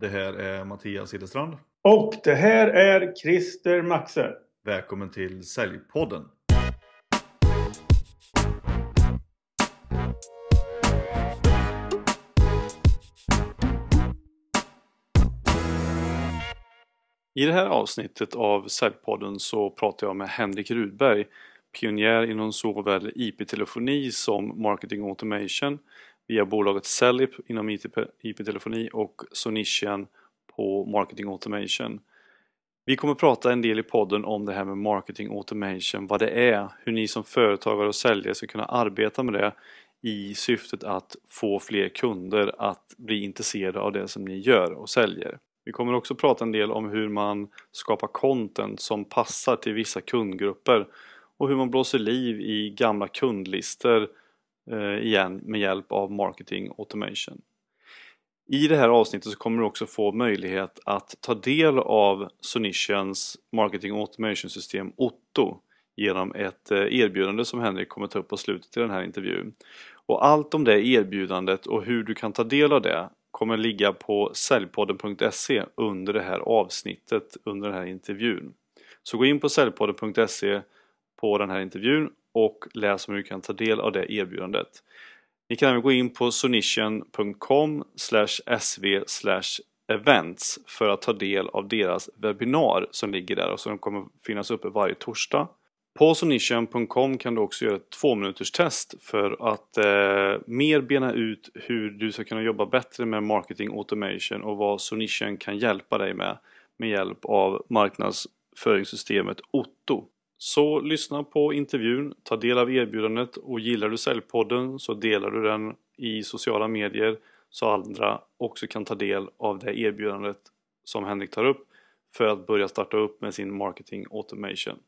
Det här är Mattias Hillestrand. Och det här är Christer Maxe. Välkommen till Säljpodden. I det här avsnittet av Säljpodden så pratar jag med Henrik Rudberg, pionjär inom såväl IP-telefoni som marketing automation via bolaget Cellip inom IP-telefoni och Sonician på marketing automation. Vi kommer prata en del i podden om det här med marketing automation, vad det är, hur ni som företagare och säljare ska kunna arbeta med det i syftet att få fler kunder att bli intresserade av det som ni gör och säljer. Vi kommer också prata en del om hur man skapar content som passar till vissa kundgrupper och hur man blåser liv i gamla kundlistor Eh, igen med hjälp av marketing automation. I det här avsnittet så kommer du också få möjlighet att ta del av Sonitions marketing automation system Otto genom ett eh, erbjudande som Henrik kommer ta upp på slutet i den här intervjun. Och allt om det erbjudandet och hur du kan ta del av det kommer ligga på säljpodden.se under det här avsnittet under den här intervjun. Så gå in på säljpodden.se på den här intervjun och läs om hur du kan ta del av det erbjudandet. Ni kan även gå in på sonition.com sv events för att ta del av deras webbinar som ligger där och som kommer finnas uppe varje torsdag. På sonition.com kan du också göra ett två minuters test för att eh, mer bena ut hur du ska kunna jobba bättre med marketing automation och vad Sonition kan hjälpa dig med med hjälp av marknadsföringssystemet Otto. Så lyssna på intervjun, ta del av erbjudandet och gillar du Säljpodden så delar du den i sociala medier så andra också kan ta del av det erbjudandet som Henrik tar upp för att börja starta upp med sin marketing automation.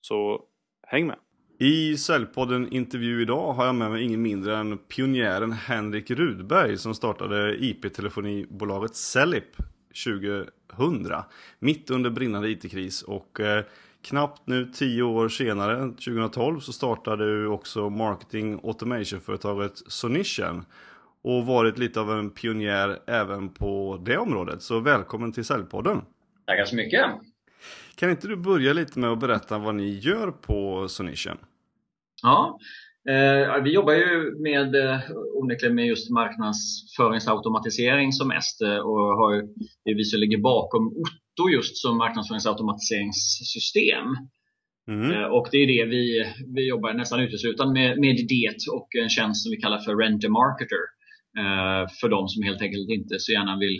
Så häng med! I Säljpodden intervju idag har jag med mig ingen mindre än pionjären Henrik Rudberg som startade IP-telefonibolaget Cellip 2000 mitt under brinnande IT-kris och eh, knappt nu tio år senare, 2012, så startade du också marketing automation-företaget Sonician och varit lite av en pionjär även på det området. Så välkommen till Säljpodden! Tackar så mycket! Kan inte du börja lite med att berätta vad ni gör på Sonician? Ja, eh, vi jobbar ju med, eh, onekligen med just marknadsföringsautomatisering som mest eh, och har, det är vi som ligger bakom Otto just som marknadsföringsautomatiseringssystem. Mm. Eh, och det är det vi, vi jobbar nästan uteslutande med, med det och en tjänst som vi kallar för Rent-A-Marketer. Eh, för de som helt enkelt inte så gärna vill,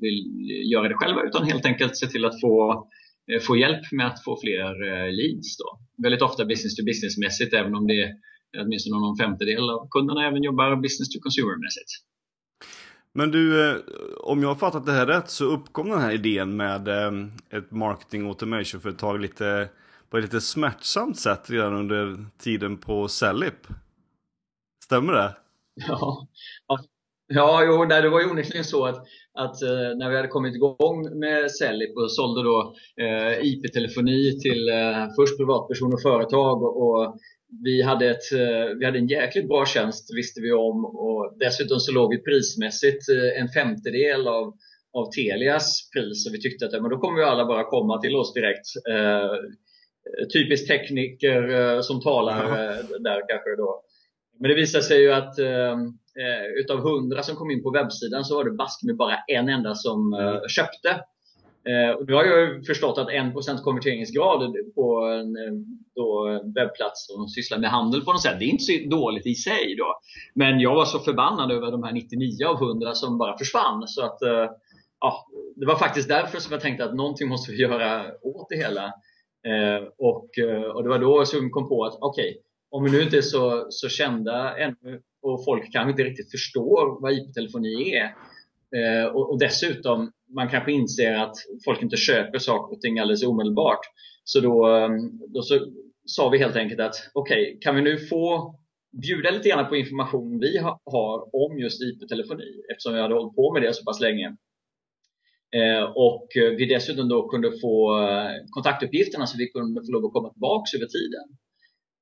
vill göra det själva utan helt enkelt se till att få få hjälp med att få fler leads. Då. Väldigt ofta business to business mässigt även om det är åtminstone någon femtedel av kunderna även jobbar business to consumer mässigt. Men du, eh, om jag har fattat det här rätt så uppkom den här idén med ett marketing automation-företag lite, på ett lite smärtsamt sätt redan under tiden på Cellip. Stämmer det? Ja, ja jo, det var ju onekligen så att att eh, när vi hade kommit igång med Cellip och sålde då eh, IP-telefoni till eh, först privatpersoner och företag och vi hade, ett, eh, vi hade en jäkligt bra tjänst visste vi om och dessutom så låg vi prismässigt eh, en femtedel av, av Telias pris och vi tyckte att men då kommer vi alla bara komma till oss direkt. Eh, typiskt tekniker som talar där kanske då. Men det visade sig ju att eh, utav 100 som kom in på webbsidan så var det bask med bara en enda som eh, mm. köpte. Eh, och nu har jag förstått att 1% konverteringsgrad på en eh, då, webbplats som sysslar med handel på något sätt, det är inte så dåligt i sig. Då. Men jag var så förbannad över de här 99 av 100 som bara försvann. Så att, eh, ja, det var faktiskt därför som jag tänkte att någonting måste vi göra åt det hela. Och, och det var då som jag kom på att okej, okay, om vi nu inte är så, så kända ännu och folk kanske inte riktigt förstår vad IP-telefoni är. Och, och, dessutom, man kanske inser att folk inte köper saker och ting alldeles omedelbart. Så då, ehm, då så, sa vi helt enkelt att okej, okay, kan vi nu få bjuda lite grann på information vi ha, har om just IP-telefoni eftersom vi hade hållit på med det så pass länge. Eh, och eh, vi dessutom då kunde få eh, kontaktuppgifterna så vi kunde få lov att komma tillbaka över tiden.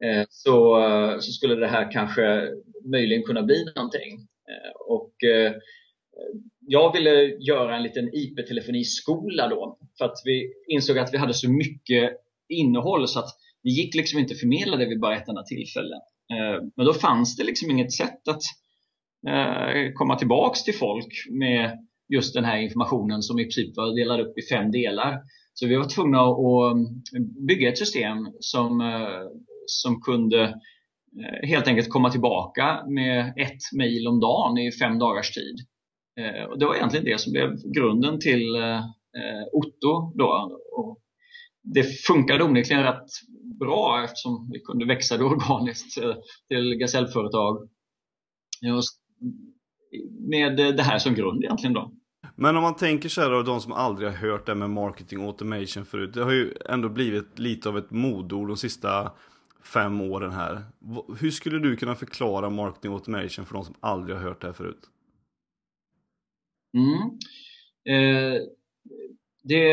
Eh, så, eh, så skulle det här kanske möjligen kunna bli någonting. Eh, och eh, jag ville göra en liten IP-telefoniskola då. För att vi insåg att vi hade så mycket innehåll så att det gick liksom inte att förmedla det vid bara ett enda tillfälle. Eh, men då fanns det liksom inget sätt att eh, komma tillbaks till folk med just den här informationen som i princip var delad upp i fem delar. Så vi var tvungna att eh, bygga ett system som, som kunde helt enkelt komma tillbaka med ett mejl om dagen i fem dagars tid. Eh, och det var egentligen det som blev grunden till eh, Otto. Då. Och det funkade onekligen rätt bra eftersom vi kunde växa det organiskt eh, till gasellföretag med eh, det här som grund egentligen då. Men om man tänker så här då, de som aldrig har hört det med marketing automation förut. Det har ju ändå blivit lite av ett modord de sista fem åren här. Hur skulle du kunna förklara marketing automation för de som aldrig har hört det här förut? Mm. Eh, det,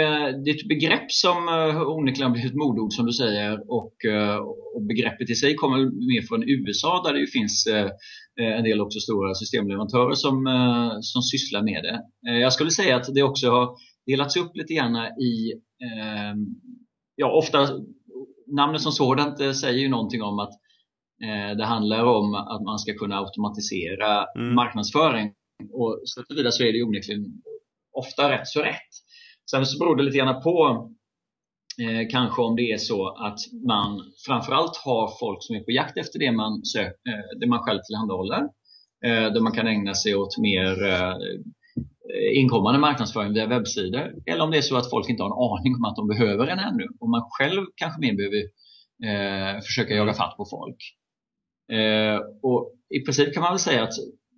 det, är ett begrepp som uh, onekligen blivit ett modord som du säger och, uh, och, begreppet i sig kommer mer från USA där det finns uh, en del också stora systemleverantörer som, som sysslar med det. jag skulle säga att det också har delats upp lite grann i, ja ofta namnet som sådant säger ju någonting om att det handlar om att man ska kunna automatisera mm. marknadsföring och så vidare så är det onekligen ofta rätt så rätt. Sen så beror det lite grann på eh, kanske om det är så att man framförallt har folk som är på jakt efter det man, sök, eh, det man själv tillhandahåller. Eh, där man kan ägna sig åt mer eh, inkommande marknadsföring via webbsidor. Eller om det är så att folk inte har en aning om att de behöver en ännu och man själv kanske mer behöver eh, försöka jaga fatt på folk. Eh, och I princip kan man väl säga att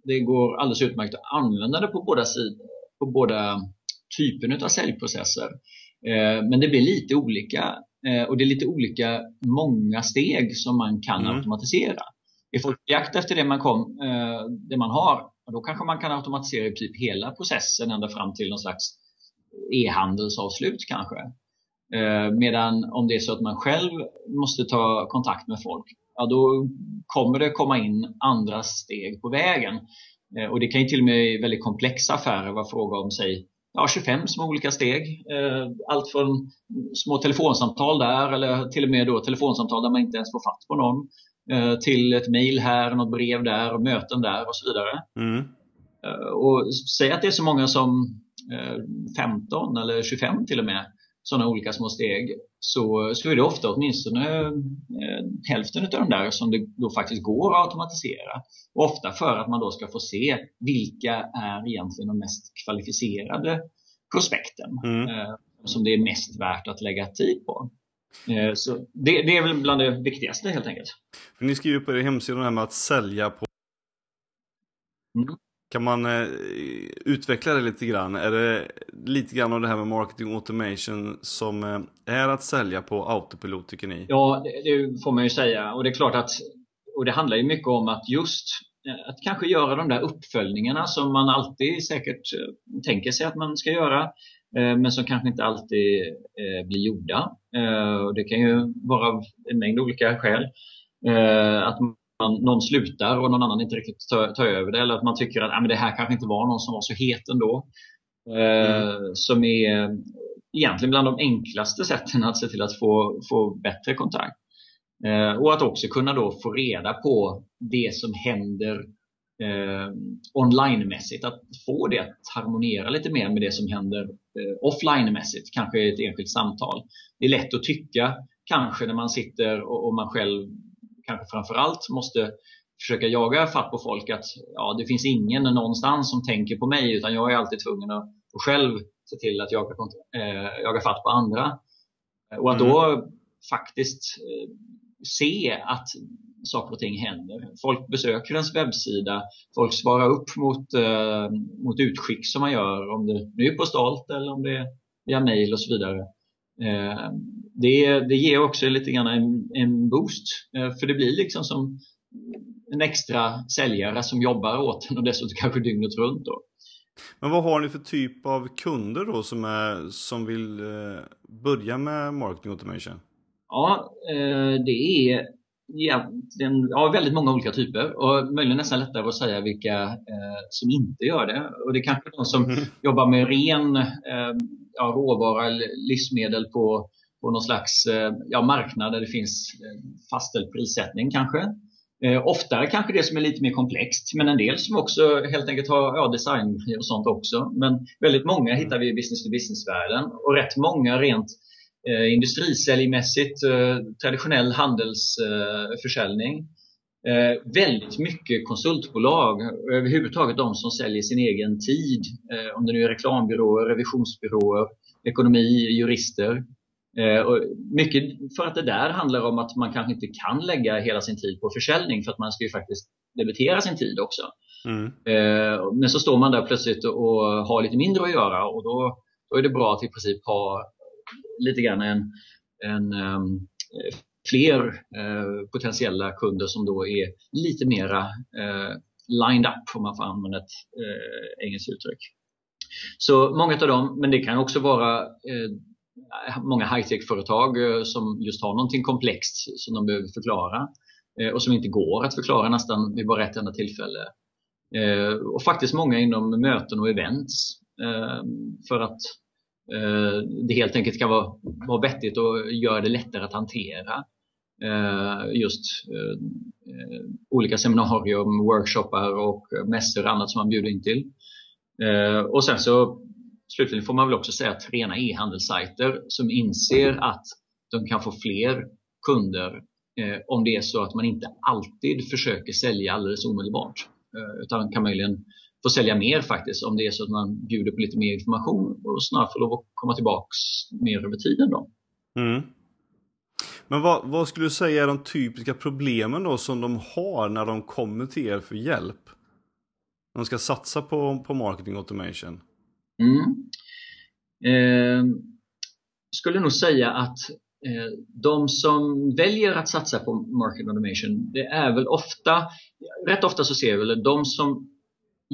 det går alldeles utmärkt att använda det på båda sidor, på båda typen av säljprocesser. Eh, men det blir lite olika eh, och det är lite olika många steg som man kan mm. automatisera. Är folk på jakt efter det man, kom, eh, det man har, då kanske man kan automatisera i typ hela processen ända fram till någon slags e-handelsavslut kanske. Medan om det är så att man själv måste ta kontakt med folk, ja, då kommer det komma in andra steg på vägen. Och det kan ju till och med i väldigt komplexa affärer vara fråga om, säg, ja, 25 små olika steg. Eh, allt från små telefonsamtal där eller till och med då telefonsamtal där man inte ens får fatt på någon eh, till ett mejl här, något brev där och möten där och så vidare. Mm. Eh, och säg att det är så många som 15 eller 25 till och med sådana olika små steg så, så är det ofta åtminstone eh, hälften av de där som det då faktiskt går att automatisera. Och ofta för att man då ska få se vilka är egentligen de mest kvalificerade prospekten mm. eh, som det är mest värt att lägga tid på. Eh, så det, det, är väl bland det viktigaste helt enkelt. För ni skriver på er hemsida här med att sälja på mm. Kan man eh, utveckla det lite grann? Är det lite grann av det här med marketing automation som eh, är att sälja på autopilot tycker ni? Ja, det, det, får man ju säga. Och det är klart att och det handlar ju mycket om att just eh, att kanske göra de där uppföljningarna som man alltid säkert eh, tänker sig att man ska göra eh, men som kanske inte alltid blir gjorda. Det kan ju vara av en mängd olika skäl. Att man, någon slutar och någon annan inte riktigt tar, tar över det eller att man tycker att ah, men det här kanske inte var någon som var så het ändå. Eh, mm. Som är egentligen bland de enklaste sätten att se till att få, få bättre kontakt. Eh, och att också kunna då få reda på det som händer eh, online-mässigt. Att få det att harmoniera lite mer med det som händer eh, offline-mässigt, kanske i ett enskilt samtal. Det är lätt att tycka, kanske när man sitter och, och man själv kanske framförallt måste försöka jaga fatt på folk att ja, det finns ingen någonstans som tänker på mig utan jag är alltid tvungen att, att själv se till att jaga, äh, jaga fatt på andra. Och att mm. då faktiskt äh, se att saker och ting händer. Folk besöker ens webbsida, folk svarar upp mot, äh, mot utskick som man gör, om det nu är postalt eller om det är via mail och så vidare. Det, det ger också lite grann en, en boost, för det blir liksom som en extra säljare som jobbar åt en och dessutom kanske dygnet runt. Då. Men vad har ni för typ av kunder då som, är, som vill eh, börja med marketing automation? Ja, eh, det är egentligen, ja, väldigt många olika typer och möjligen nästan lättare att säga vilka eh, som inte gör det. Och det är kanske de som mm. jobbar med ren eh, ja, råvara livsmedel på, på någon slags eh, ja, marknad där det finns eh, fastställd prissättning kanske. Eh, oftare kanske det som är lite mer komplext, men en del som också helt enkelt har ja, design och sånt också. Men väldigt många hittar vi i business-to-business-världen och rätt många rent eh, industrisäljmässigt, eh, traditionell handelsförsäljning. Eh, eh, väldigt mycket konsultbolag, överhuvudtaget de som säljer sin egen tid. Eh, om det nu är reklambyråer, revisionsbyråer, ekonomi, jurister. Eh, och mycket för att det där handlar om att man kanske inte kan lägga hela sin tid på försäljning för att man ska ju faktiskt debitera sin tid också. Mm. Eh, men så står man där plötsligt och har lite mindre att göra och då, då är det bra att i princip ha lite grann en, en um, fler uh, potentiella kunder som då är lite mera lined up om man får använda ett engelskt uttryck. Så många av dem, men det kan också vara många high-tech-företag eh, som just har någonting komplext som de behöver förklara eh, och som inte går att förklara nästan vid bara ett enda tillfälle. Eh, och faktiskt många inom möten och events för att det helt enkelt kan vara, vara vettigt och göra det lättare att hantera just olika seminarier, workshoppar och mässor och annat som man bjuder in till. Och sen så slutligen får man väl också säga att rena e-handelssajter som inser att de kan få fler kunder eh, om det är så att man inte alltid försöker sälja alldeles omedelbart eh, utan kan möjligen få sälja mer faktiskt om det är så att man bjuder på lite mer information och snarare får lov att komma tillbaks mer över tiden. Då. Mm. Men vad, vad, skulle du säga är de typiska problemen då som de har när de kommer till er för hjälp? När de ska satsa på, på marketing automation? Mm. Eh, skulle nog säga att eh, de som väljer att satsa på market automation, det är väl ofta, rätt ofta så ser vi väl de som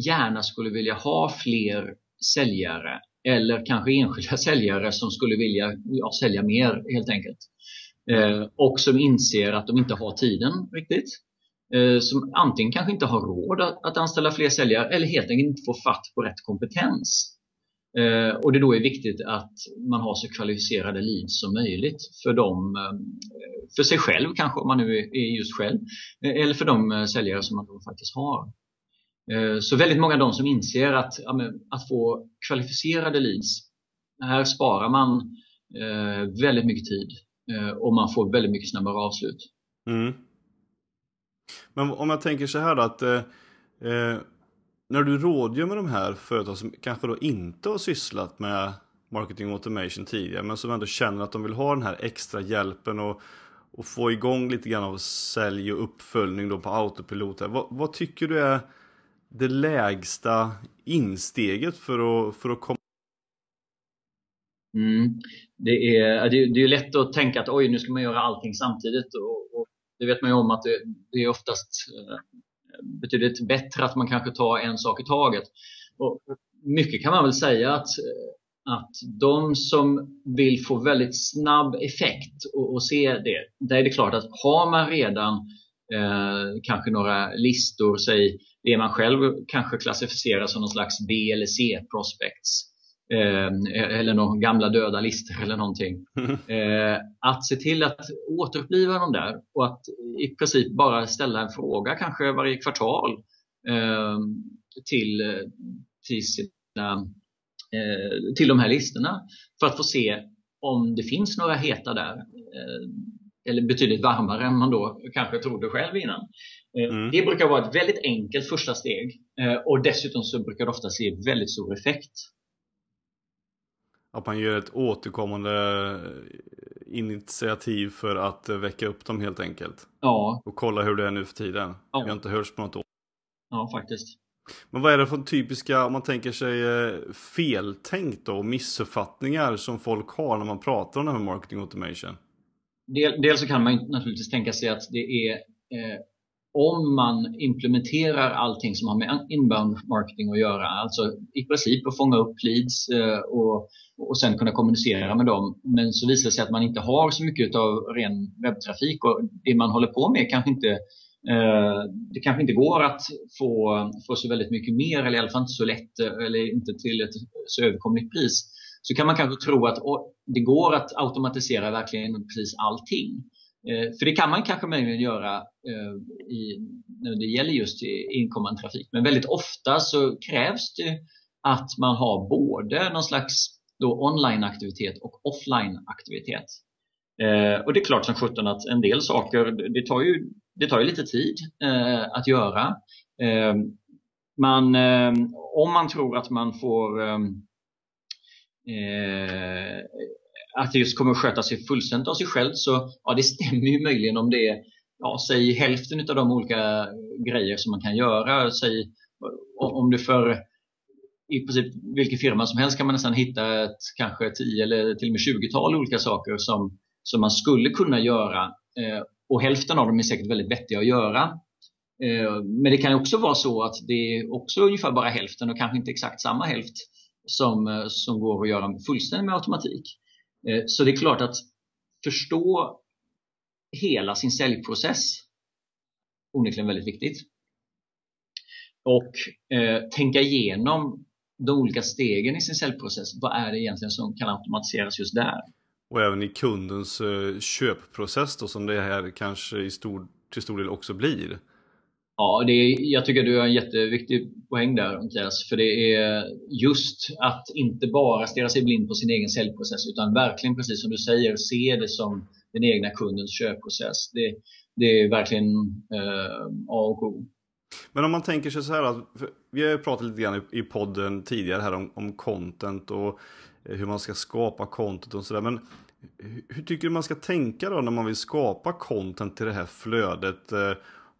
gärna skulle vilja ha fler säljare eller kanske enskilda säljare som skulle vilja ja, sälja mer helt enkelt. Eh, och som inser att de inte har tiden riktigt. Eh, som antingen kanske inte har råd att, att, anställa fler säljare eller helt enkelt inte får fatt på rätt kompetens. Eh, och det då är viktigt att man har så kvalificerade leads som möjligt för dem, eh, för sig själv kanske om man nu är just själv, eh, eller för de säljare som man då faktiskt har. Så väldigt många av de som inser att, att få kvalificerade leads, här sparar man väldigt mycket tid och man får väldigt mycket snabbare avslut. Mm. Men om jag tänker så här då att eh, när du rådgör med de här företag som kanske då inte har sysslat med marketing automation tidigare men som ändå känner att de vill ha den här extra hjälpen och, och få igång lite grann av sälj och uppföljning då på autopilot. Vad, vad tycker du är det lägsta insteget för att, för att komma mm. det, är, det, det är lätt att tänka att oj, nu ska man göra allting samtidigt och, och det vet man ju om att det, det är oftast eh, betydligt bättre att man kanske tar en sak i taget. Och mycket kan man väl säga att, eh, att de som vill få väldigt snabb effekt och, och se det, där är det klart att har man redan eh, kanske några listor, säg det man själv kanske klassificerar som någon slags B eller C prospects eh, eller några gamla döda listor eller någonting. Eh, att se till att återuppliva dem där och att i princip bara ställa en fråga kanske varje kvartal eh, till, till, sina, eh, till de här listorna för att få se om det finns några heta där eh, eller betydligt varmare än man då kanske trodde själv innan. Eh, mm. Det brukar vara ett väldigt enkelt första steg eh, och dessutom så brukar det ofta se väldigt stor effekt. Att man gör ett återkommande initiativ för att väcka upp dem helt enkelt. Ja. Och kolla hur det är nu för tiden. Ja. Vi har inte hörts på något år. Ja, faktiskt. Men vad är det för typiska, om man tänker sig eh, feltänkt och missuppfattningar som folk har när man pratar om det här med marketing automation? Dels så kan man naturligtvis tänka sig att det är om man implementerar allting som har med inbound marketing att göra, alltså i princip att fånga upp leads eh, och, och sen kunna kommunicera med dem. Men så visar det sig att man inte har så mycket av ren webbtrafik och det man håller på med kanske inte eh, det kanske inte går att få, få så väldigt mycket mer eller i alla fall inte så lätt eh, eller inte till ett så överkomligt pris. Så kan man kanske tro att det går att automatisera verkligen precis allting. Eh, för det kan man kanske möjligen göra eh, i, när det gäller just inkommande trafik. Men väldigt ofta så krävs det att man har både någon slags online-aktivitet och offline-aktivitet. Eh, och det är klart som sjutton att en del saker, det tar ju, det tar ju lite tid att göra. Man, om man tror att man får att det just kommer att sköta sig fullständigt av sig själv så ja, det stämmer ju möjligen om det är ja, säg hälften av de olika grejer som man kan göra. Säg, om du för i princip vilken firma som helst kan man nästan hitta ett kanske 10 eller till och med 20-tal olika saker som, som man skulle kunna göra. Eh, och hälften av dem är säkert väldigt vettiga att göra. Eh, men det kan också vara så att det är också ungefär bara hälften och kanske inte exakt samma hälft som, eh, som går att göra fullständigt med automatik. Eh, så det är klart att förstå hela sin säljprocess onekligen väldigt viktigt. Och eh, tänka igenom de olika stegen i sin säljprocess. Vad är det egentligen som kan automatiseras just där? Och även i kundens eh, köpprocess då, som det här kanske i stor, till stor del också blir. Ja, det är, jag tycker du har en jätteviktig poäng där Andreas. För det är just att inte bara stirra sig blind på sin egen säljprocess utan verkligen precis som du säger se det som den egna kundens köpprocess. Det, det är verkligen eh, A och O. Men om man tänker sig så här att vi har ju pratat lite grann i podden tidigare här om, om content och eh, hur man ska skapa content och sådär. Men hur tycker du man ska tänka då när man vill skapa content till det här flödet? Eh,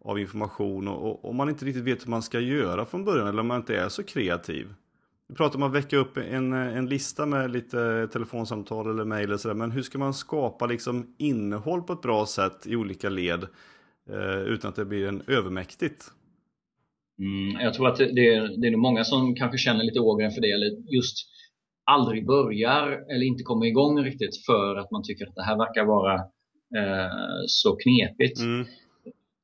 Eh, av information och, om man inte riktigt vet hur man ska göra från början eller om man inte är så kreativ. Vi pratar om att väcka upp en, en lista med lite telefonsamtal eller mejl och sådär. Men hur ska man skapa liksom innehåll på ett bra sätt i olika led eh, utan att det blir en övermäktigt? Mm, jag tror att det, är, det är nog många som kanske känner lite ågren för det eller just aldrig börjar eller inte kommer igång riktigt för att man tycker att det här verkar vara eh, så knepigt. Mm.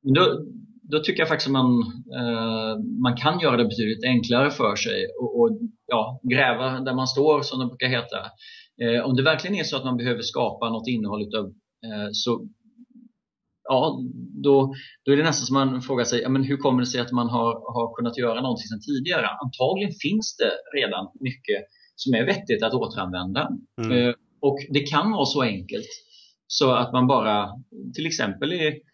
Då, då tycker jag faktiskt att man, eh, man kan göra det betydligt enklare för sig och, och ja, gräva där man står som det brukar heta. Eh, om det verkligen är så att man behöver skapa något innehåll utav, eh, så ja, då, då är det nästan som man frågar sig, ja, men hur kommer det sig att man har, har kunnat göra någonting sedan tidigare? Antagligen finns det redan mycket som är vettigt att återanvända. Mm. Eh, och det kan vara så enkelt så att man bara till exempel är Eh,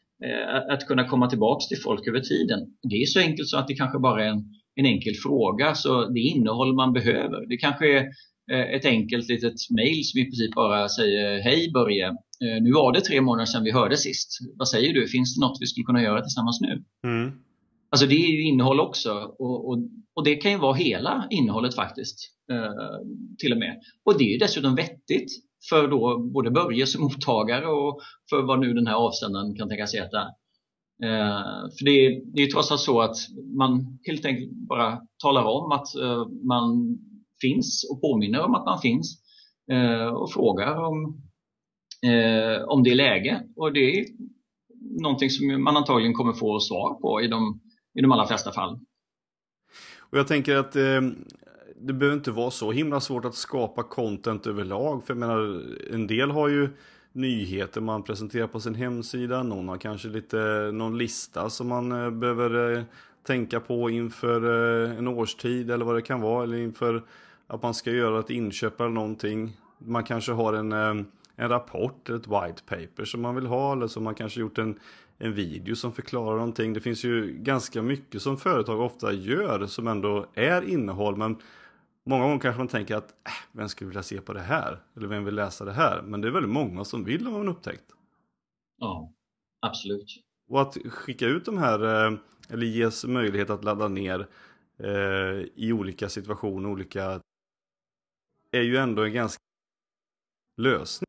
att kunna komma tillbaks till folk över tiden. Det är så enkelt så att det kanske bara är en, en enkel fråga, så det innehåll man behöver. Det kanske är eh, ett enkelt litet mail som i princip bara säger Hej Börje, eh, nu var det tre månader sedan vi hörde sist. Vad säger du? Finns det något vi skulle kunna göra tillsammans nu? Mm. Alltså det är ju innehåll också och, och, och, det kan ju vara hela innehållet faktiskt. Eh, till och med. Och det är ju dessutom vettigt för då både Börje som mottagare och för vad nu den här avsändaren kan tänkas heta. Eh, för det är, det är trots allt så att man helt enkelt bara talar om att eh, man finns och påminner om att man finns eh, och frågar om, eh, om det är läge. Och det är någonting som man antagligen kommer få svar på i de, i de allra flesta fall. Och jag tänker att eh, det behöver inte vara så himla svårt att skapa content överlag. För jag menar, en del har ju nyheter man presenterar på sin hemsida. Någon har kanske lite någon lista som man eh, behöver eh, tänka på inför eh, en årstid eller vad det kan vara. Eller inför att man ska göra ett inköp eller någonting. Man kanske har en, en rapport, ett white paper som man vill ha. Eller så man kanske gjort en, en video som förklarar någonting. Det finns ju ganska mycket som företag ofta gör som ändå är innehåll. Men Många gånger kanske man tänker att äh, vem skulle vilja se på det här? Eller vem vill läsa det här? Men det är väldigt många som vill ha man upptäckt. Ja, absolut. Och att skicka ut de här, eh, eller ges möjlighet att ladda ner eh, i olika situationer, olika är ju ändå en ganska lösning.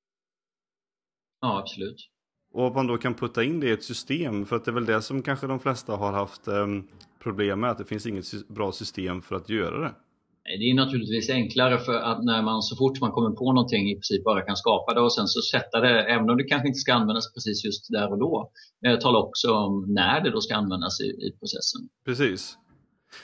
Ja, absolut. Och att man då kan putta in det i ett system, för att det är väl det som kanske de flesta har haft eh, problem med, att det finns inget bra system för att göra det. Det är naturligtvis enklare för att när man så fort man kommer på någonting i princip bara kan skapa det och sen så sätta det, även om det kanske inte ska användas precis just där och då, eh, tala också om när det då ska användas i, i processen. Precis.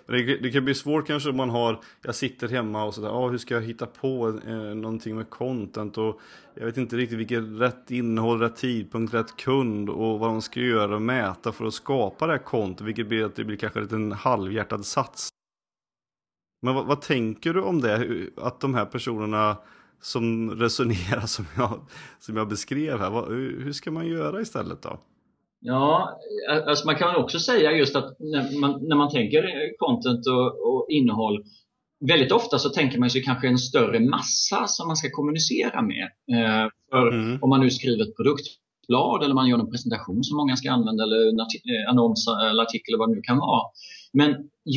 Men det, det, kan bli svårt kanske om man har, jag sitter hemma och sådär, ah, hur ska jag hitta på eh, någonting med content och jag vet inte riktigt vilket rätt innehåll, rätt tidpunkt, rätt kund och vad de ska göra och mäta för att skapa det här content, vilket blir att det blir kanske en halvhjärtad sats. Men vad, vad, tänker du om det, att de här personerna som resonerar som jag, som jag beskrev här, vad, hur ska man göra istället då? Ja, alltså man kan också säga just att när man, när man tänker content och, och, innehåll Väldigt ofta så tänker man sig kanske en större massa som man ska kommunicera med. Eh, för mm. Om man nu skriver ett produktblad eller man gör en presentation som många ska använda eller en eh, annons eller artikel eller vad det nu kan vara. Men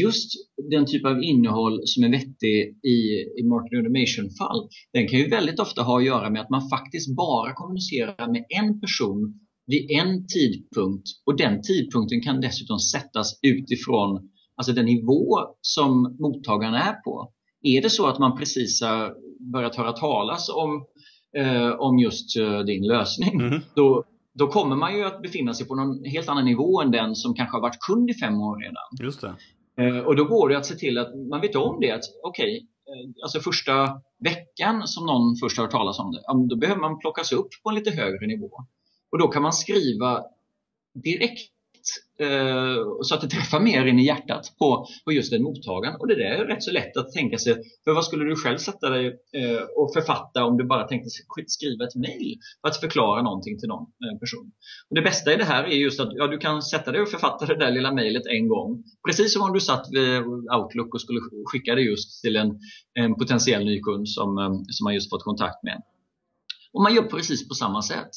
just den typ av innehåll som är vettig i, i marketing automation-fall, den kan ju väldigt ofta ha att göra med att man faktiskt bara kommunicerar med en person vid en tidpunkt och den tidpunkten kan dessutom sättas utifrån alltså den nivå som mottagaren är på. Är det så att man precis har börjat höra talas om, eh, om just eh, din lösning, mm. då, då kommer man ju att befinna sig på någon helt annan nivå än den som kanske har varit kund i fem år redan. Just det. Eh, och då går det att se till att man vet om det. att Okej, okay, eh, alltså första veckan som någon först har hört talas om det, då behöver man plockas upp på en lite högre nivå. Och då kan man skriva direkt eh, så att det träffar mer in i hjärtat på, på just den mottagaren. Och det där är rätt så lätt att tänka sig. För vad skulle du själv sätta dig eh, och författa om du bara tänkte skriva ett mejl för att förklara någonting till någon eh, person? Och det bästa i det här är just att ja, du kan sätta dig och författa det där lilla mejlet en gång. Precis som om du satt vid Outlook och skulle skicka det just till en, en potentiell ny kund som, eh, som man just fått kontakt med. Och man gör precis på samma sätt.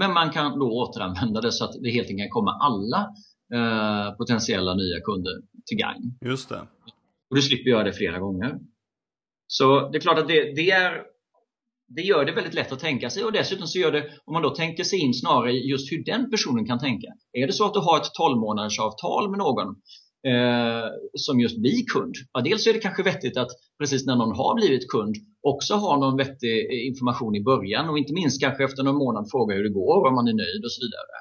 Men man kan då återanvända det så att det helt enkelt kan komma alla eh, potentiella nya kunder till gagn. Just det. Och du slipper göra det flera gånger. Så det är klart att det, det, är, det gör det väldigt lätt att tänka sig och dessutom så gör det, om man då tänker sig in snarare just hur den personen kan tänka. Är det så att du har ett 12 månaders avtal med någon eh, som just blir kund. Ja, dels är det kanske vettigt att precis när någon har blivit kund också ha någon vettig eh, information i början och inte minst kanske efter någon månad fråga hur det går, om man är nöjd och så vidare.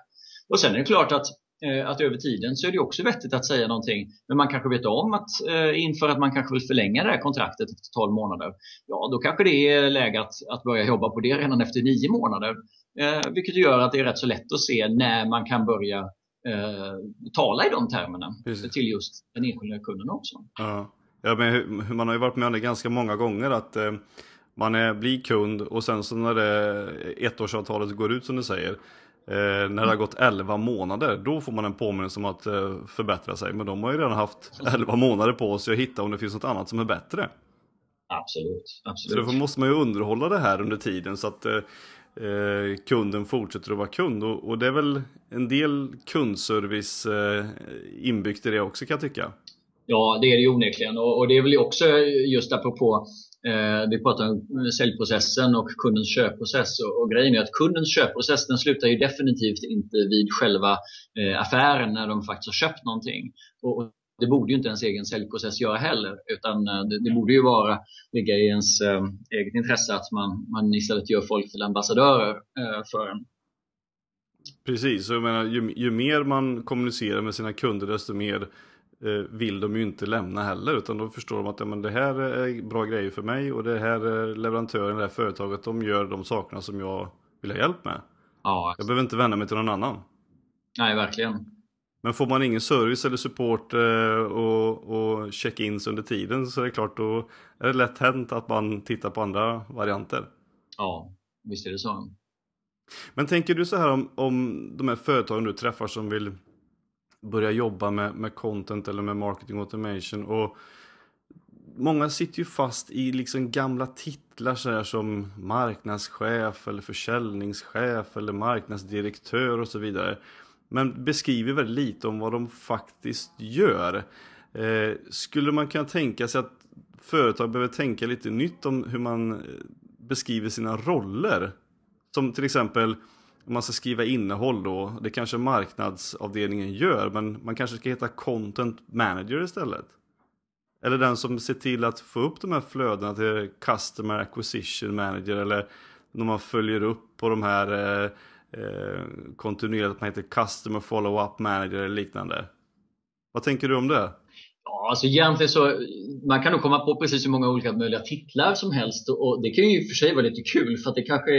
Och sen är det klart att eh, att över tiden så är det också vettigt att säga någonting. Men man kanske vet om att eh, inför att man kanske vill förlänga det här kontraktet efter 12 månader. Ja, då kanske det är läge att, att börja jobba på det redan efter 9 månader. Eh, vilket gör att det är rätt så lätt att se när man kan börja eh, tala i de termerna Precis. till just den enskilda kunden också. Ja. Ja, men man har ju varit med om det ganska många gånger att eh, man är, blir kund och sen så när det ettårsavtalet går ut som du säger eh, när det har gått 11 månader då får man en påminnelse om att eh, förbättra sig men de har ju redan haft 11 månader på sig att hitta om det finns något annat som är bättre. Absolut. absolut. Så därför måste man ju underhålla det här under tiden så att eh, kunden fortsätter att vara kund. Och, och, det är väl en del kundservice eh, inbyggt i det också kan jag tycka. Ja, det är det ju onekligen. Och, och det är väl också just apropå Eh, vi pratar om säljprocessen och kundens köpprocess och, och grejen är att kundens köpprocess den slutar ju definitivt inte vid själva eh, affären när de faktiskt har köpt någonting. Och, och det borde ju inte ens egen säljprocess göra heller utan eh, det, det, borde ju vara ligga i ens eh, eget intresse att man, man istället gör folk till ambassadörer eh, för en. Precis, jag menar, ju, ju mer man kommunicerar med sina kunder desto mer eh, vill de ju inte lämna heller utan då förstår de att ja, men det här är bra grejer för mig och det här leverantören, det här företaget de gör de sakerna som jag vill ha hjälp med. Ja, jag behöver inte vända mig till någon annan. Nej, verkligen. Men får man ingen service eller support eh, och, och check-ins under tiden så är det klart då är det lätt hänt att man tittar på andra varianter. Ja, visst är det så. Men tänker du så här om, om de här företagen du träffar som vill börja jobba med, med content eller med marketing automation och många sitter ju fast i liksom gamla titlar så här som marknadschef eller försäljningschef eller marknadsdirektör och så vidare. Men beskriver väldigt lite om vad de faktiskt gör. Eh, skulle man kunna tänka sig att företag behöver tänka lite nytt om hur man eh, beskriver sina roller? Som till exempel om man ska skriva innehåll då, det kanske marknadsavdelningen gör, men man kanske ska heta content manager istället. Eller den som ser till att få upp de här flödena till customer acquisition manager eller när man följer upp på de här eh, eh, kontinuerligt, att man heter customer follow-up manager eller liknande. Vad tänker du om det? Ja, alltså egentligen så, man kan nog komma på precis hur många olika möjliga titlar som helst och det kan ju i och för sig vara lite kul för att det kanske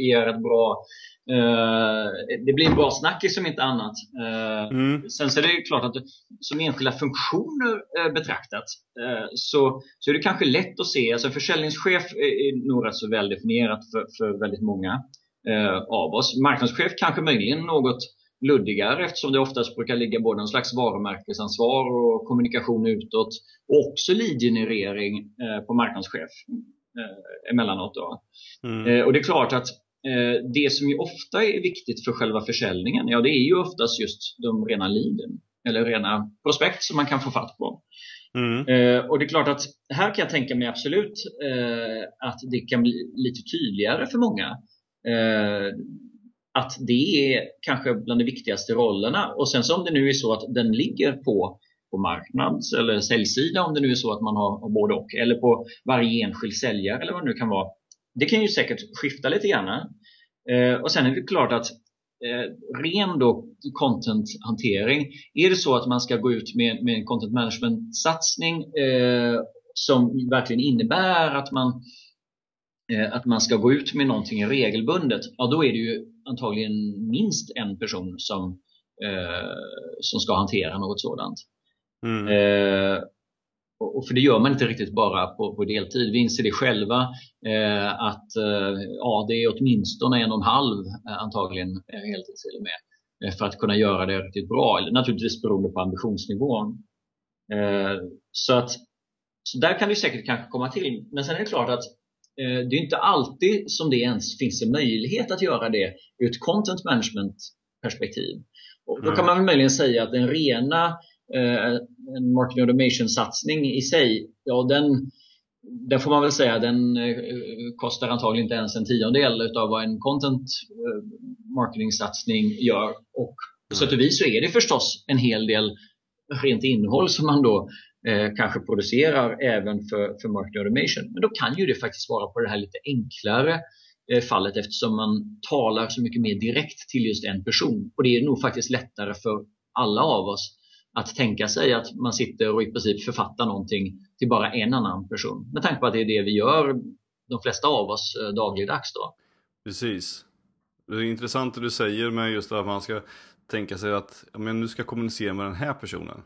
ger ett bra Uh, det blir en bra snackis som inte annat. Uh, mm. Sen så är det klart att som enskilda funktioner betraktat så, så är det kanske lätt att se, alltså försäljningschef är, är nog rätt så väldefinierat för, för väldigt många av oss. Marknadschef kanske möjligen något luddigare eftersom det oftast brukar ligga både en slags varumärkesansvar och kommunikation utåt och också lead-generering på marknadschef emellanåt. Då. Mm. och det är klart att Eh, det som ju ofta är viktigt för själva försäljningen, ja det är ju oftast just de rena leaden eller rena prospekt som man kan få fatt på. Mm. Eh, och det är klart att här kan jag tänka mig absolut eh, att det kan bli lite tydligare för många Eh, att det är kanske bland de viktigaste rollerna. Och sen så om det nu är så att den ligger på, på marknads eller säljsida, om det nu är så att man har både och, eller på varje enskild säljare eller vad det nu kan vara, det kan ju säkert skifta lite grann. Eh. eh, och sen är det klart att eh, ren då content-hantering, är det så att man ska gå ut med, med en content management-satsning eh, som verkligen innebär att man, eh, att man ska gå ut med någonting regelbundet, ja då är det ju antagligen minst en person som, eh, som ska hantera något sådant. Mm. Eh, och för det gör man inte riktigt bara på, på deltid. Vi inser det själva eh, att eh, ja, det är åtminstone en och en halv eh, antagligen eh, heltid till och med eh, för att kunna göra det riktigt bra. Naturligtvis beroende på ambitionsnivån. Eh, så, att, så där kan det säkert kanske komma till. Men sen är det klart att det är inte alltid som det ens finns en möjlighet att göra det ur ett content management perspektiv. Och då kan man möjligen säga att den rena Eh, en marketing automation-satsning i sig, ja den, den får man väl säga, den eh, kostar antagligen inte ens en tiondel utav vad en content eh, marketing-satsning gör. Och på sätt och vis så är det förstås en hel del rent innehåll som man då eh, kanske producerar även för, för marketing automation. Men då kan ju det faktiskt vara på det här lite enklare eh, fallet eftersom man talar så mycket mer direkt till just en person. Och det är nog faktiskt lättare för alla av oss att tänka sig att man sitter och i princip författar någonting till bara en annan person. Med tanke på att det är det vi gör, de flesta av oss, eh, dagligdags. Då. Precis. Det är intressant det du säger med just att man ska tänka sig att men nu ska jag kommunicera med den här personen.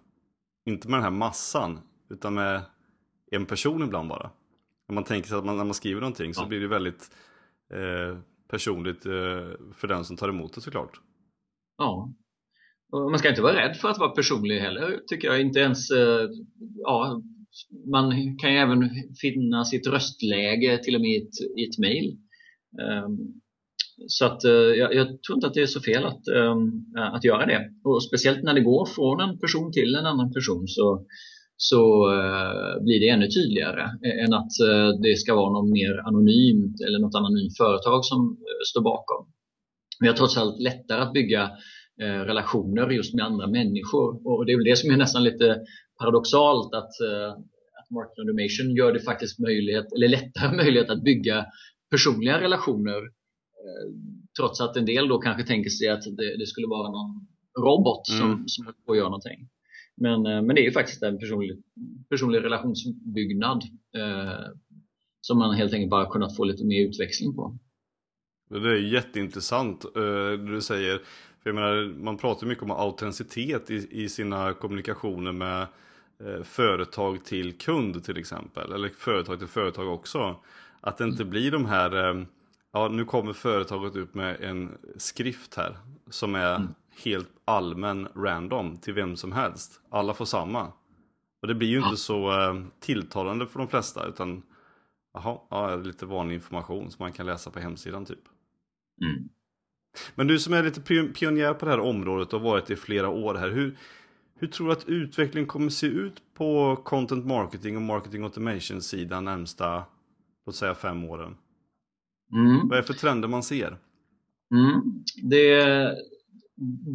Inte med den här massan, utan med en person ibland bara. När man tänker sig att man, när man skriver någonting så ja. blir det väldigt eh, personligt eh, för den som tar emot det såklart. Ja, och man ska inte vara rädd för att vara personlig heller, tycker jag. Inte ens, eh, ja, man kan ju även finna sitt röstläge till och med i ett, i ett mejl. Ehm, så att, eh, jag, jag, tror inte att det är så fel att, ehm, eh, att göra det. Och speciellt när det går från en person till en annan person så, så eh, blir det ännu tydligare än att det ska vara någon mer anonymt eller något anonymt företag som står bakom. Vi har trots allt lättare att bygga relationer just med andra människor. Och det är väl det som är nästan lite paradoxalt att, att marketing automation gör det faktiskt möjlighet, eller lättare möjlighet att bygga personliga relationer trots att en del då kanske tänker sig att det, det skulle vara någon robot som, mm. som får göra någonting. Men, men det är ju faktiskt en personlig, personlig relationsbyggnad eh, som man helt enkelt bara kunnat få lite mer utväxling på. Det är jätteintressant eh, du säger. För jag menar, man pratar mycket om autenticitet i, i sina kommunikationer med eh, företag till kund till exempel. Eller företag till företag också. Att det inte mm. blir de här, eh, ja nu kommer företaget ut med en skrift här som är mm. helt allmän random till vem som helst. Alla får samma. Och det blir ju inte så eh, tilltalande för de flesta utan jaha, ja, lite vanlig information som man kan läsa på hemsidan typ. Mm. Men du som är lite pionjär på det här området och har varit i flera år här. Hur, hur tror du att utvecklingen kommer se ut på content marketing och marketing automation sidan närmsta, låt säga fem åren? Mm. Vad är det för trender man ser? Mm. Det,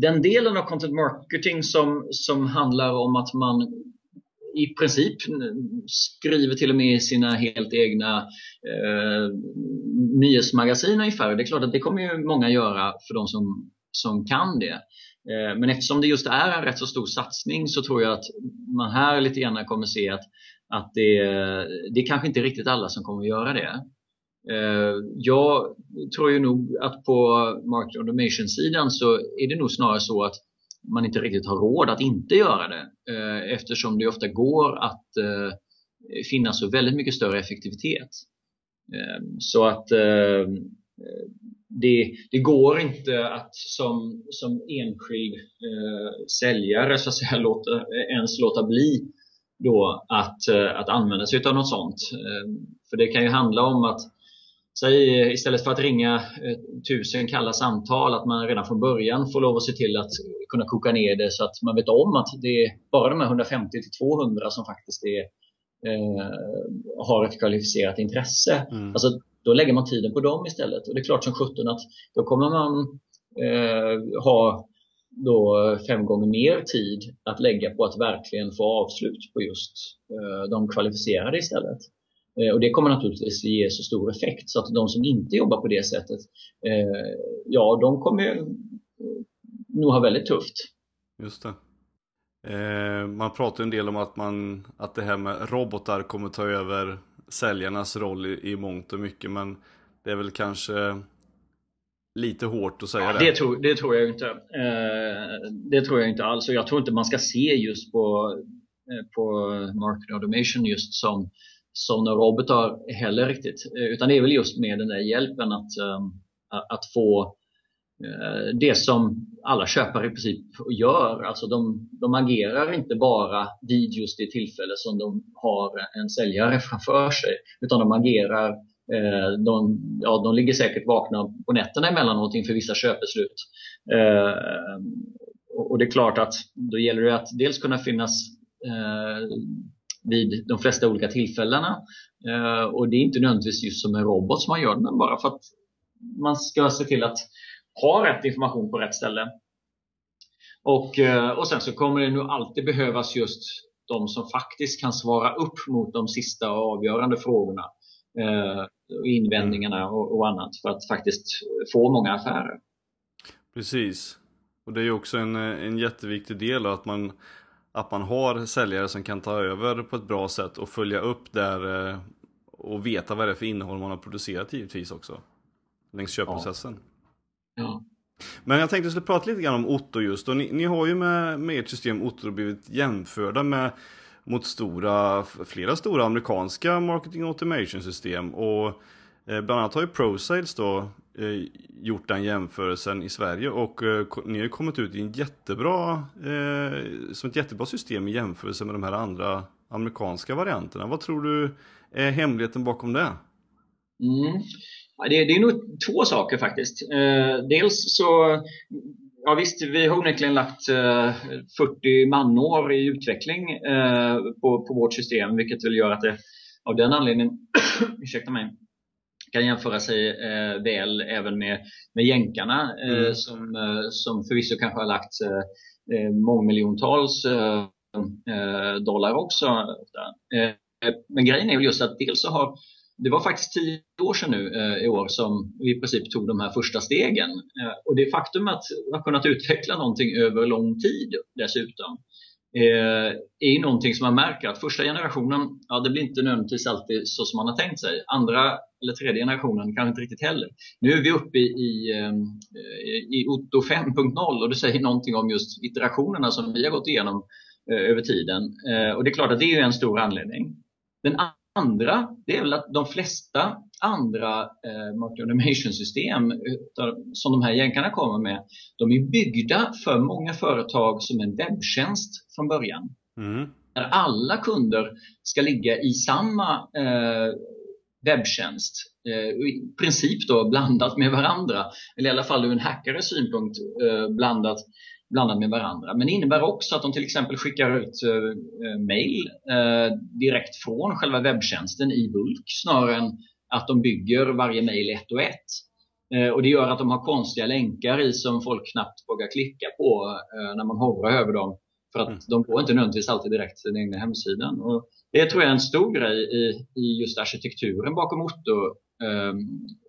den delen av content marketing som, som handlar om att man i princip skriver till och med sina helt egna eh, nyhetsmagasin ungefär. Det är klart att det kommer ju många göra för de som, som kan det. Eh, men eftersom det just är en rätt så stor satsning så tror jag att man här lite grann kommer se att, att det, det är kanske inte riktigt alla som kommer att göra det. Eh, jag tror ju nog att på market automation-sidan så är det nog snarare så att man inte riktigt har råd att inte göra det eh, eftersom det ofta går att eh, finna så väldigt mycket större effektivitet. Så att det, det, går inte att som, som enskild eh, säljare så att säga, låta, ens låta bli då att, att använda sig av något sånt. För det kan ju handla om att Säg istället för att ringa eh, tusen kalla samtal att man redan från början får lov att se till att kunna koka ner det så att man vet om att det är bara de här 150 till 200 som faktiskt är, eh, har ett kvalificerat intresse. Mm. Alltså, då lägger man tiden på dem istället. Och det är klart som sjutton att då kommer man eh, ha då fem gånger mer tid att lägga på att verkligen få avslut på just eh, de kvalificerade istället. Eh, och det kommer naturligtvis ge så stor effekt så att de som inte jobbar på det sättet, eh, ja de kommer nog ha väldigt tufft. Just det. Eh, man pratar en del om att, man, att det här med robotar kommer ta över säljarnas roll i, i mångt och mycket men det är väl kanske lite hårt att säga ja, det. Det tror, det tror jag inte. Eh, det tror jag inte alls och jag tror inte man ska se just på, eh, på market automation just som, som robotar heller riktigt. Eh, utan det är väl just med den där hjälpen att, ehm, att få eh, det som alla köpare i princip gör. Alltså de, de agerar inte bara vid just det tillfälle som de har en säljare framför sig utan de agerar eh, de, ja, de ligger säkert vakna på nätterna emellanåt inför vissa köpbeslut. Och det är klart att då gäller det att dels kunna finnas vid de flesta olika tillfällena. Och det är inte nödvändigtvis just som en robot som man gör men bara för att man ska se till att ha rätt information på rätt ställe. Och, eh, och sen så kommer det nog alltid behövas just de som faktiskt kan svara upp mot de sista och avgörande frågorna. Eh, invändningarna och, och, annat för att faktiskt få många affärer. Precis. Och det är ju också en, en jätteviktig del att man, att man har säljare som kan ta över på ett bra sätt och följa upp där eh, och veta vad det är för innehåll man har producerat givetvis också. Längs köpprocessen. Ja. Ja. Men jag tänkte att vi skulle prata lite grann om Otto just och ni, ni har ju med, med ert system Otto blivit jämförda med mot stora, flera stora amerikanska marketing automation system och eh, bland annat har ju ProSales då eh, gjort den jämförelsen i Sverige och eh, ni har ju kommit ut i en jättebra, eh, som ett jättebra system i jämförelse med de här andra amerikanska varianterna. Vad tror du är hemligheten bakom det? Mm. Det, det är nog två saker faktiskt. Eh, dels så, ja visst, vi har onekligen lagt eh, 40 manår i utveckling eh, på, på vårt system, vilket väl gör att det av den anledningen, ursäkta mig, kan jämföra sig eh, väl även med, med jänkarna eh, mm. som, eh, som förvisso kanske har lagt eh, mångmiljontals dollar också. men grejen är väl just att dels så har det var faktiskt tio år sedan nu eh, i år som vi i princip tog de här första stegen. Eh, och det faktum att vi har kunnat utveckla någonting över lång tid dessutom eh, Eh, är ju någonting som man märker att första generationen, ja det blir inte nödvändigtvis alltid så som man har tänkt sig. Andra eller tredje generationen kanske inte riktigt heller. Nu är vi uppe i, i, eh, i Otto 5.0 och det säger någonting om just iterationerna som vi har gått igenom eh, över tiden. Och det är klart att det är en stor anledning. Den andra, det är väl att de flesta andra eh, market automation-system som de här jänkarna kommer med, de är byggda för många företag som en webbtjänst från början. Mm. Där alla kunder ska ligga i samma eh, webbtjänst, eh, i princip då blandat med varandra, eller i alla fall ur en hackares synpunkt eh, blandat blandat med varandra. Men det innebär också att de till exempel skickar ut eh, mail eh, direkt från själva webbtjänsten i bulk snarare än att de bygger varje mail ett och ett. Eh, och Det gör att de har konstiga länkar i som folk knappt vågar klicka på eh, när man hovrar över dem. För att mm. de går inte nödvändigtvis alltid direkt till den egna hemsidan. Och det tror jag är en stor grej i, i just arkitekturen bakom Otto eh,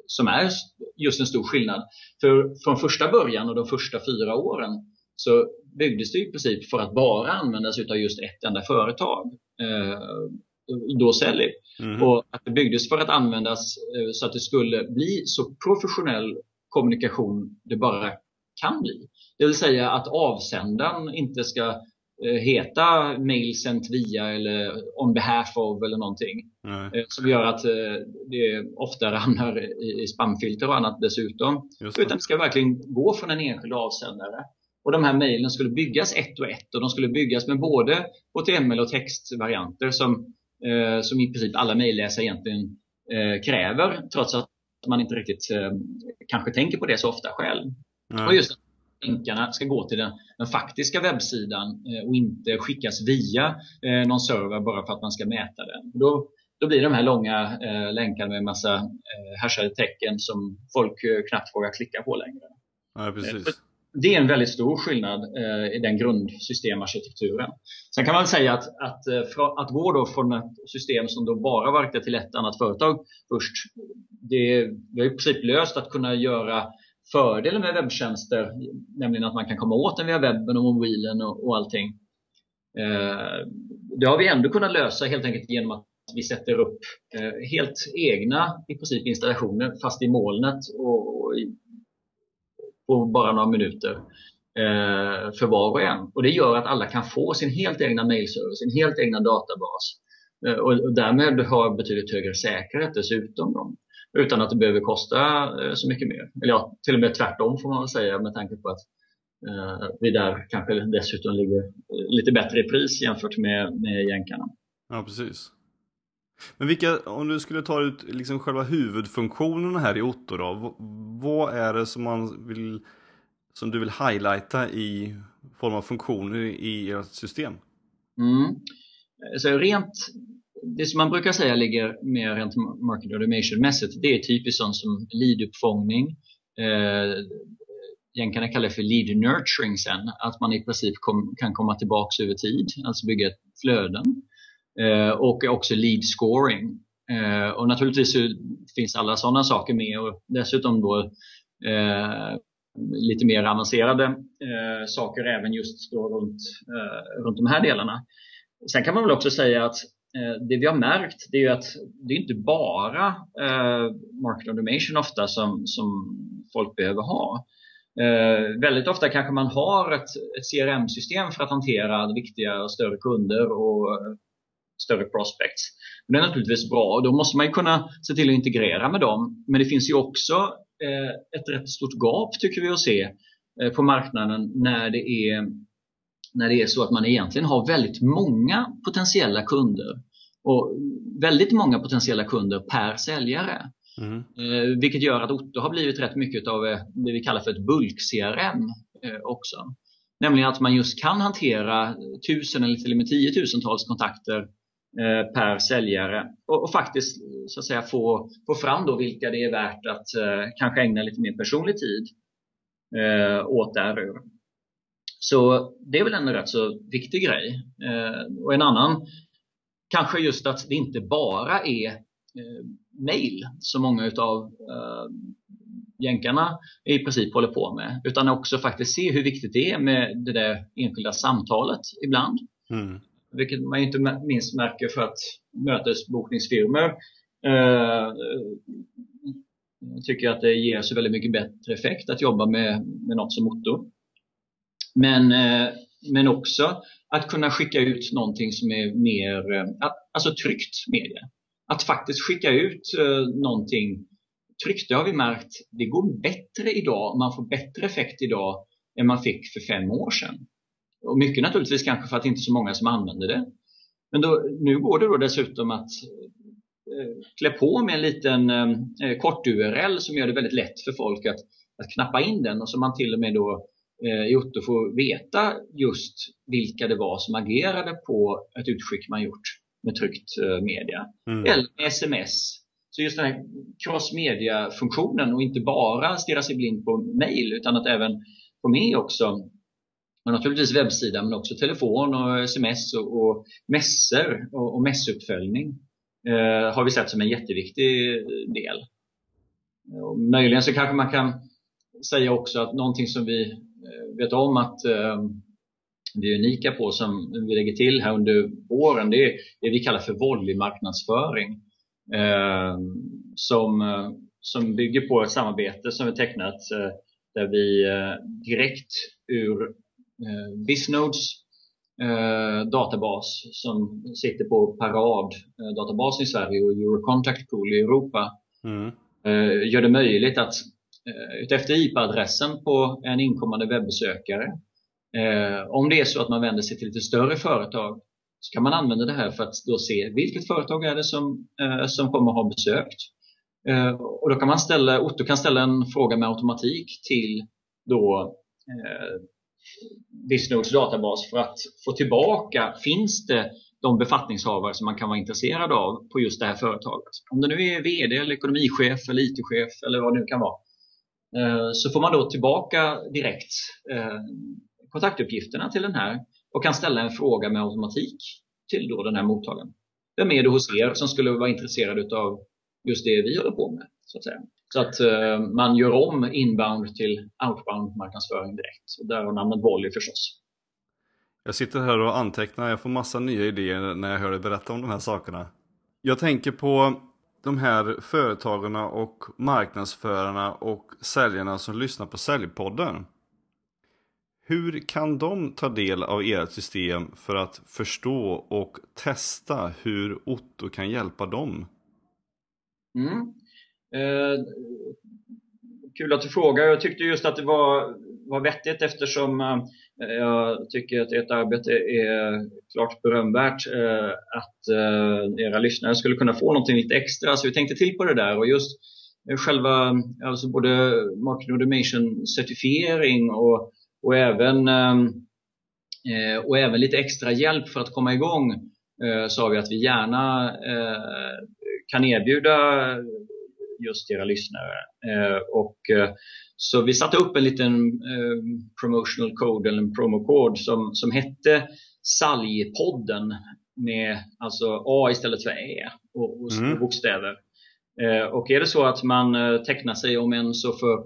som är just en stor skillnad. För från första början och de första fyra åren så byggdes det i princip för att bara användas av just ett enda företag. Eh, då Selly. Mm. Och att det byggdes för att användas eh, så att det skulle bli så professionell kommunikation det bara kan bli. Det vill säga att avsändaren inte ska eh, heta mail sent via eller on behalf of eller någonting. Mm. Som gör att det ofta hamnar i spamfilter och annat dessutom. Det. Utan det ska verkligen gå från en enskild avsändare. Och de här mejlen skulle byggas ett och ett och de skulle byggas med både HTML och textvarianter som eh, som i princip alla mejlläsare egentligen eh, kräver trots att man inte riktigt eh, kanske tänker på det så ofta själv. Nej. Och just att länkarna ska gå till den, den faktiska webbsidan eh, och inte skickas via eh, någon server bara för att man ska mäta den. Då, då blir de här långa eh, länkarna med massa eh, härsade tecken som folk eh, knappt vågar klicka på längre. Ja, precis det är en väldigt stor skillnad eh, i den grundsystemarkitekturen. Sen kan man säga att, att, eh, att gå då från ett system som då bara var till ett annat företag först, det, är i princip löst att kunna göra fördelen med webbtjänster, nämligen att man kan komma åt den via webben och mobilen och, och allting. Eh, det har vi ändå kunnat lösa helt enkelt genom att vi sätter upp eh, helt egna i princip installationer fast i molnet och, och på bara några minuter eh, för var och en. Och Det gör att alla kan få sin helt egna mailservice, sin helt egna databas eh, och, och därmed ha betydligt högre säkerhet dessutom. Då, utan att det behöver kosta eh, så mycket mer. Eller ja, till och med tvärtom får man väl säga med tanke på att eh, vi där kanske dessutom ligger eh, lite bättre i pris jämfört med, med jänkarna. Ja, precis. Men vilka, om du skulle ta ut liksom själva huvudfunktionerna här i Otto då, vad är det som man vill, som du vill highlighta i form av funktioner i ert system? Mm. Så rent, det som man brukar säga ligger mer rent market automation-mässigt, det är typiskt sånt som lead-uppfångning. Eh, jänkarna kallar det för lead nurturing sen, att man i princip kom, kan komma tillbaks över tid, alltså bygga flöden. Eh, och också lead scoring. Eh, och naturligtvis finns alla sådana saker med och dessutom då eh, lite mer avancerade saker även just då runt, runt de här delarna. Sen kan man väl också säga att det vi har märkt det är att det är inte bara eh, market automation ofta som, som folk behöver ha. Eh, väldigt ofta kanske man har ett, ett CRM-system för att hantera viktiga och större kunder och större prospects. Men det är naturligtvis bra och då måste man kunna se till att integrera med dem. Men det finns ju också eh, ett rätt stort gap tycker vi att se eh, på marknaden när det, är, när det är så att man egentligen har väldigt många potentiella kunder och väldigt många potentiella kunder per säljare. Mm. Eh, vilket gör att Otto har blivit rätt mycket av det vi kallar för ett bulk-CRM också. Nämligen att man just kan hantera tusen eller till och med tiotusentals kontakter Eh, per säljare och, och, faktiskt så att säga få, få fram då vilka det är värt att eh, kanske ägna lite mer personlig tid eh, åt där. Så det är väl en rätt så viktig grej. Eh, och en annan kanske just att det inte bara är eh, mail som många utav eh, jänkarna i princip håller på med utan också faktiskt se hur viktigt det är med det där enskilda samtalet ibland. Mm vilket man inte minst märker för att mötesbokningsfirmor eh, tycker att det ger så väldigt mycket bättre effekt att jobba med, med något som Otto. Men, eh, men också att kunna skicka ut någonting som är mer eh, alltså tryckt media. Att faktiskt skicka ut eh, någonting tryckt, det har vi märkt, det går bättre idag, man får bättre effekt idag än man fick för fem år sedan. Och mycket naturligtvis kanske för att det inte är så många som använder det. Men då, nu går det då dessutom att eh, klä på med en liten eh, kort-URL som gör det väldigt lätt för folk att, att knappa in den och så man till och med då eh, i Otto får veta just vilka det var som agerade på ett utskick man gjort med tryckt eh, media. Mm. Eller med sms Så just den här crossmedia-funktionen och inte bara stirra sig blind på mail utan att även få med också och naturligtvis webbsida men också telefon och sms och, och mässor och, och mässuppföljning eh, har vi sett som en jätteviktig del. Och möjligen så kanske man kan säga också att någonting som vi eh, vet om att eh, vi är unika på som vi lägger till här under våren det är det vi kallar för volleymarknadsföring eh, som, eh, som bygger på ett samarbete som vi tecknat eh, där vi eh, direkt ur Bisnodes eh, databas som sitter på Parad eh, i Sverige och Eurocontact Pool i Europa mm. eh, gör det möjligt att eh, utefter IP-adressen på en inkommande webbesökare eh, om det är så att man vänder sig till lite större företag så kan man använda det här för att då se vilket företag är det som, eh, som kommer ha besökt. Eh, och då kan man ställa, Otto kan ställa en fråga med automatik till då eh, databas för att få tillbaka, finns det de befattningshavare som man kan vara intresserad av på just det här företaget. Om det nu är VD, eller ekonomichef, eller IT-chef eller vad det nu kan vara. Eh, så får man då tillbaka direkt eh, kontaktuppgifterna till den här och kan ställa en fråga med automatik till då den här mottagaren. Vem är det hos er som skulle vara intresserad av just det vi håller på med? Så att säga. Så att eh, man gör om inbound till outbound marknadsföring direkt. Och där har namnet Volley förstås. Jag sitter här och antecknar, jag får massa nya idéer när jag hör dig berätta om de här sakerna. Jag tänker på de här företagarna och marknadsförarna och säljarna som lyssnar på Säljpodden. Hur kan de ta del av ert system för att förstå och testa hur Otto kan hjälpa dem? Mm. Eh, kul att du frågar. Jag tyckte just att det var, var vettigt eftersom eh, jag tycker att ert arbete är klart berömvärt. Eh, att eh, era lyssnare skulle kunna få någonting lite extra. Så vi tänkte till på det där och just eh, själva alltså både marketing automation certifiering och, och, även, eh, eh, och även lite extra hjälp för att komma igång eh, sa vi att vi gärna eh, kan erbjuda just era lyssnare. Eh, och, eh, så vi satte upp en liten eh, promotional code, eller en promocode som, som hette Saljpodden med alltså A istället för Ä och, och mm. bokstäver. Och är det så att man tecknar sig om en så för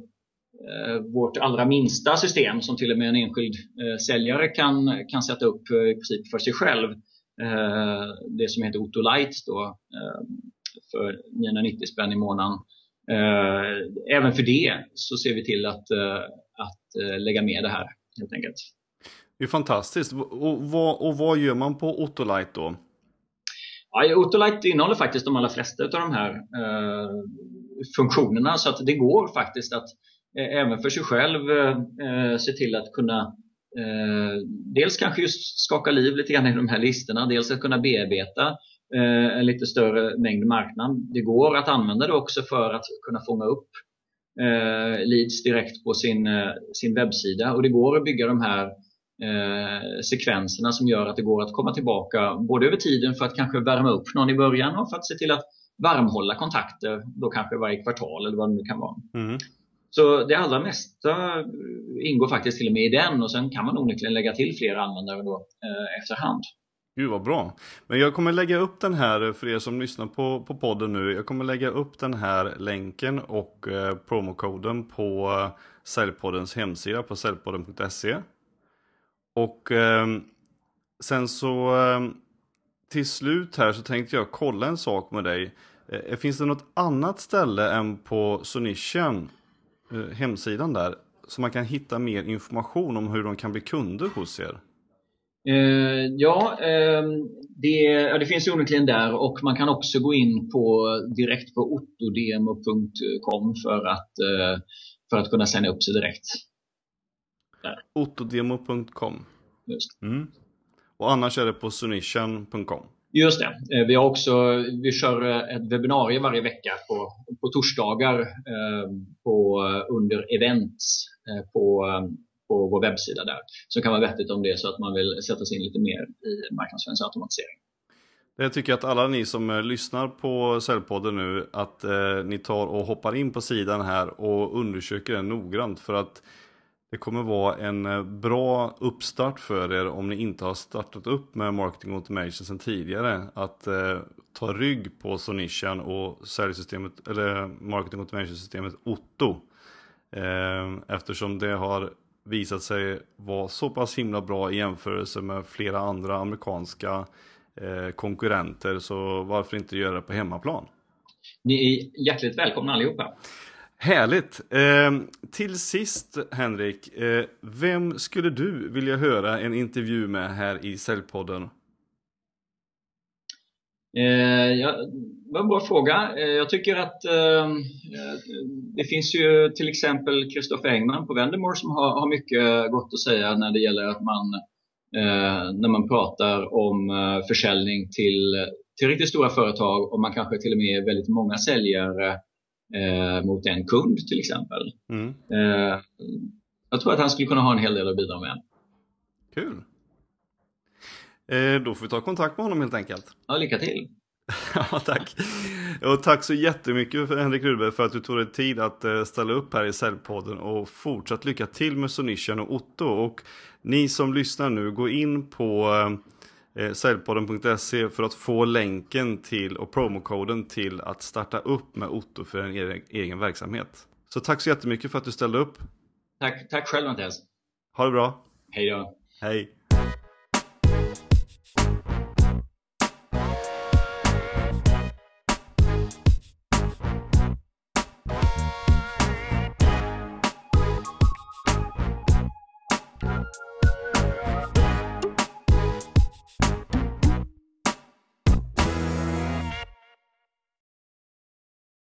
vårt allra minsta system som till och med en enskild säljare kan, kan sätta upp i princip för sig själv. Det som heter Otto Light då, för 990 spänn i månaden. Eh, även för det så ser vi till att, eh, att eh, lägga med det här helt enkelt. Det är fantastiskt. Och vad, och vad gör man på Otolite då? Ja, Otolite innehåller faktiskt de allra flesta av de här eh, funktionerna så att det går faktiskt att eh, även för sig själv eh, se till att kunna dels kanske just skaka liv lite grann i de här listorna, dels att kunna bearbeta en lite större mängd marknad. Det går att använda det också för att kunna fånga upp eh, leads direkt på sin, eh, sin webbsida och det går att bygga de här eh, sekvenserna som gör att det går att komma tillbaka både över tiden för att kanske värma upp någon i början och för att se till att varmhålla kontakter då kanske varje kvartal eller vad det nu kan vara. Mm. Så det allra mesta ingår faktiskt till och med i den och sen kan man onekligen lägga till fler användare då, eh, efterhand. Gud vad bra. Men jag kommer lägga upp den här för er som lyssnar på, på podden nu. Jag kommer lägga upp den här länken och eh, promokoden på eh, Säljpoddens hemsida på säljpodden.se. Och eh, sen så eh, till slut här så tänkte jag kolla en sak med dig. Eh, finns det något annat ställe än på Sonishen, eh, hemsidan där, som man kan hitta mer information om hur de kan bli kunder hos er? Eh, ja, eh, det, ja, det finns onekligen där och man kan också gå in på direkt på ottodemo.com för att, eh, för att kunna signa upp sig direkt. Ottodemo.com mm. Och annars är det på sunishan.com Just det. Eh, vi, har också, vi kör ett webbinarie varje vecka på, på torsdagar eh, på, under events eh, på på vår webbsida där. Så det kan vara vettigt om det är så att man vill sätta sig in lite mer i marknadsföringsautomatisering. Jag tycker att alla ni som eh, lyssnar på Säljpodden nu, att eh, ni tar och hoppar in på sidan här och undersöker den noggrant. För att det kommer vara en eh, bra uppstart för er om ni inte har startat upp med Marketing Automation sedan tidigare. Att eh, ta rygg på Sonician och säljsystemet, eller Marketing Automation-systemet Otto. Eh, eftersom det har visat sig vara så pass himla bra i jämförelse med flera andra amerikanska eh, konkurrenter. Så varför inte göra det på hemmaplan? Ni är hjärtligt välkomna allihopa. Härligt! Eh, till sist Henrik, eh, vem skulle du vilja höra en intervju med här i Säljpodden? Eh, ja, det var en bra fråga. Eh, jag tycker att eh, det finns ju till exempel Kristoffer Engman på Vendemore som har, har, mycket gott att säga när det gäller att man när man pratar om eh, försäljning till, till riktigt stora företag och man kanske till och med är väldigt många säljare eh, mot en kund till exempel. Mm. Eh, jag tror att han skulle kunna ha en hel del att bidra med. Kul! Eh, då får vi ta kontakt med honom helt enkelt. Ja, lycka till! ja, tack! Och tack så jättemycket för Henrik Rudberg för att du tog dig tid att eh, ställa upp här i Säljpodden och fortsatt lycka till med Sonician och Otto. Och ni som lyssnar nu, gå in på eh, säljpodden.se för att få länken till och promokoden till att starta upp med Otto för en egen verksamhet. Så tack så jättemycket för att du ställde upp. Tack, tack själv Mattias. Ha det bra. Hej då. Hej.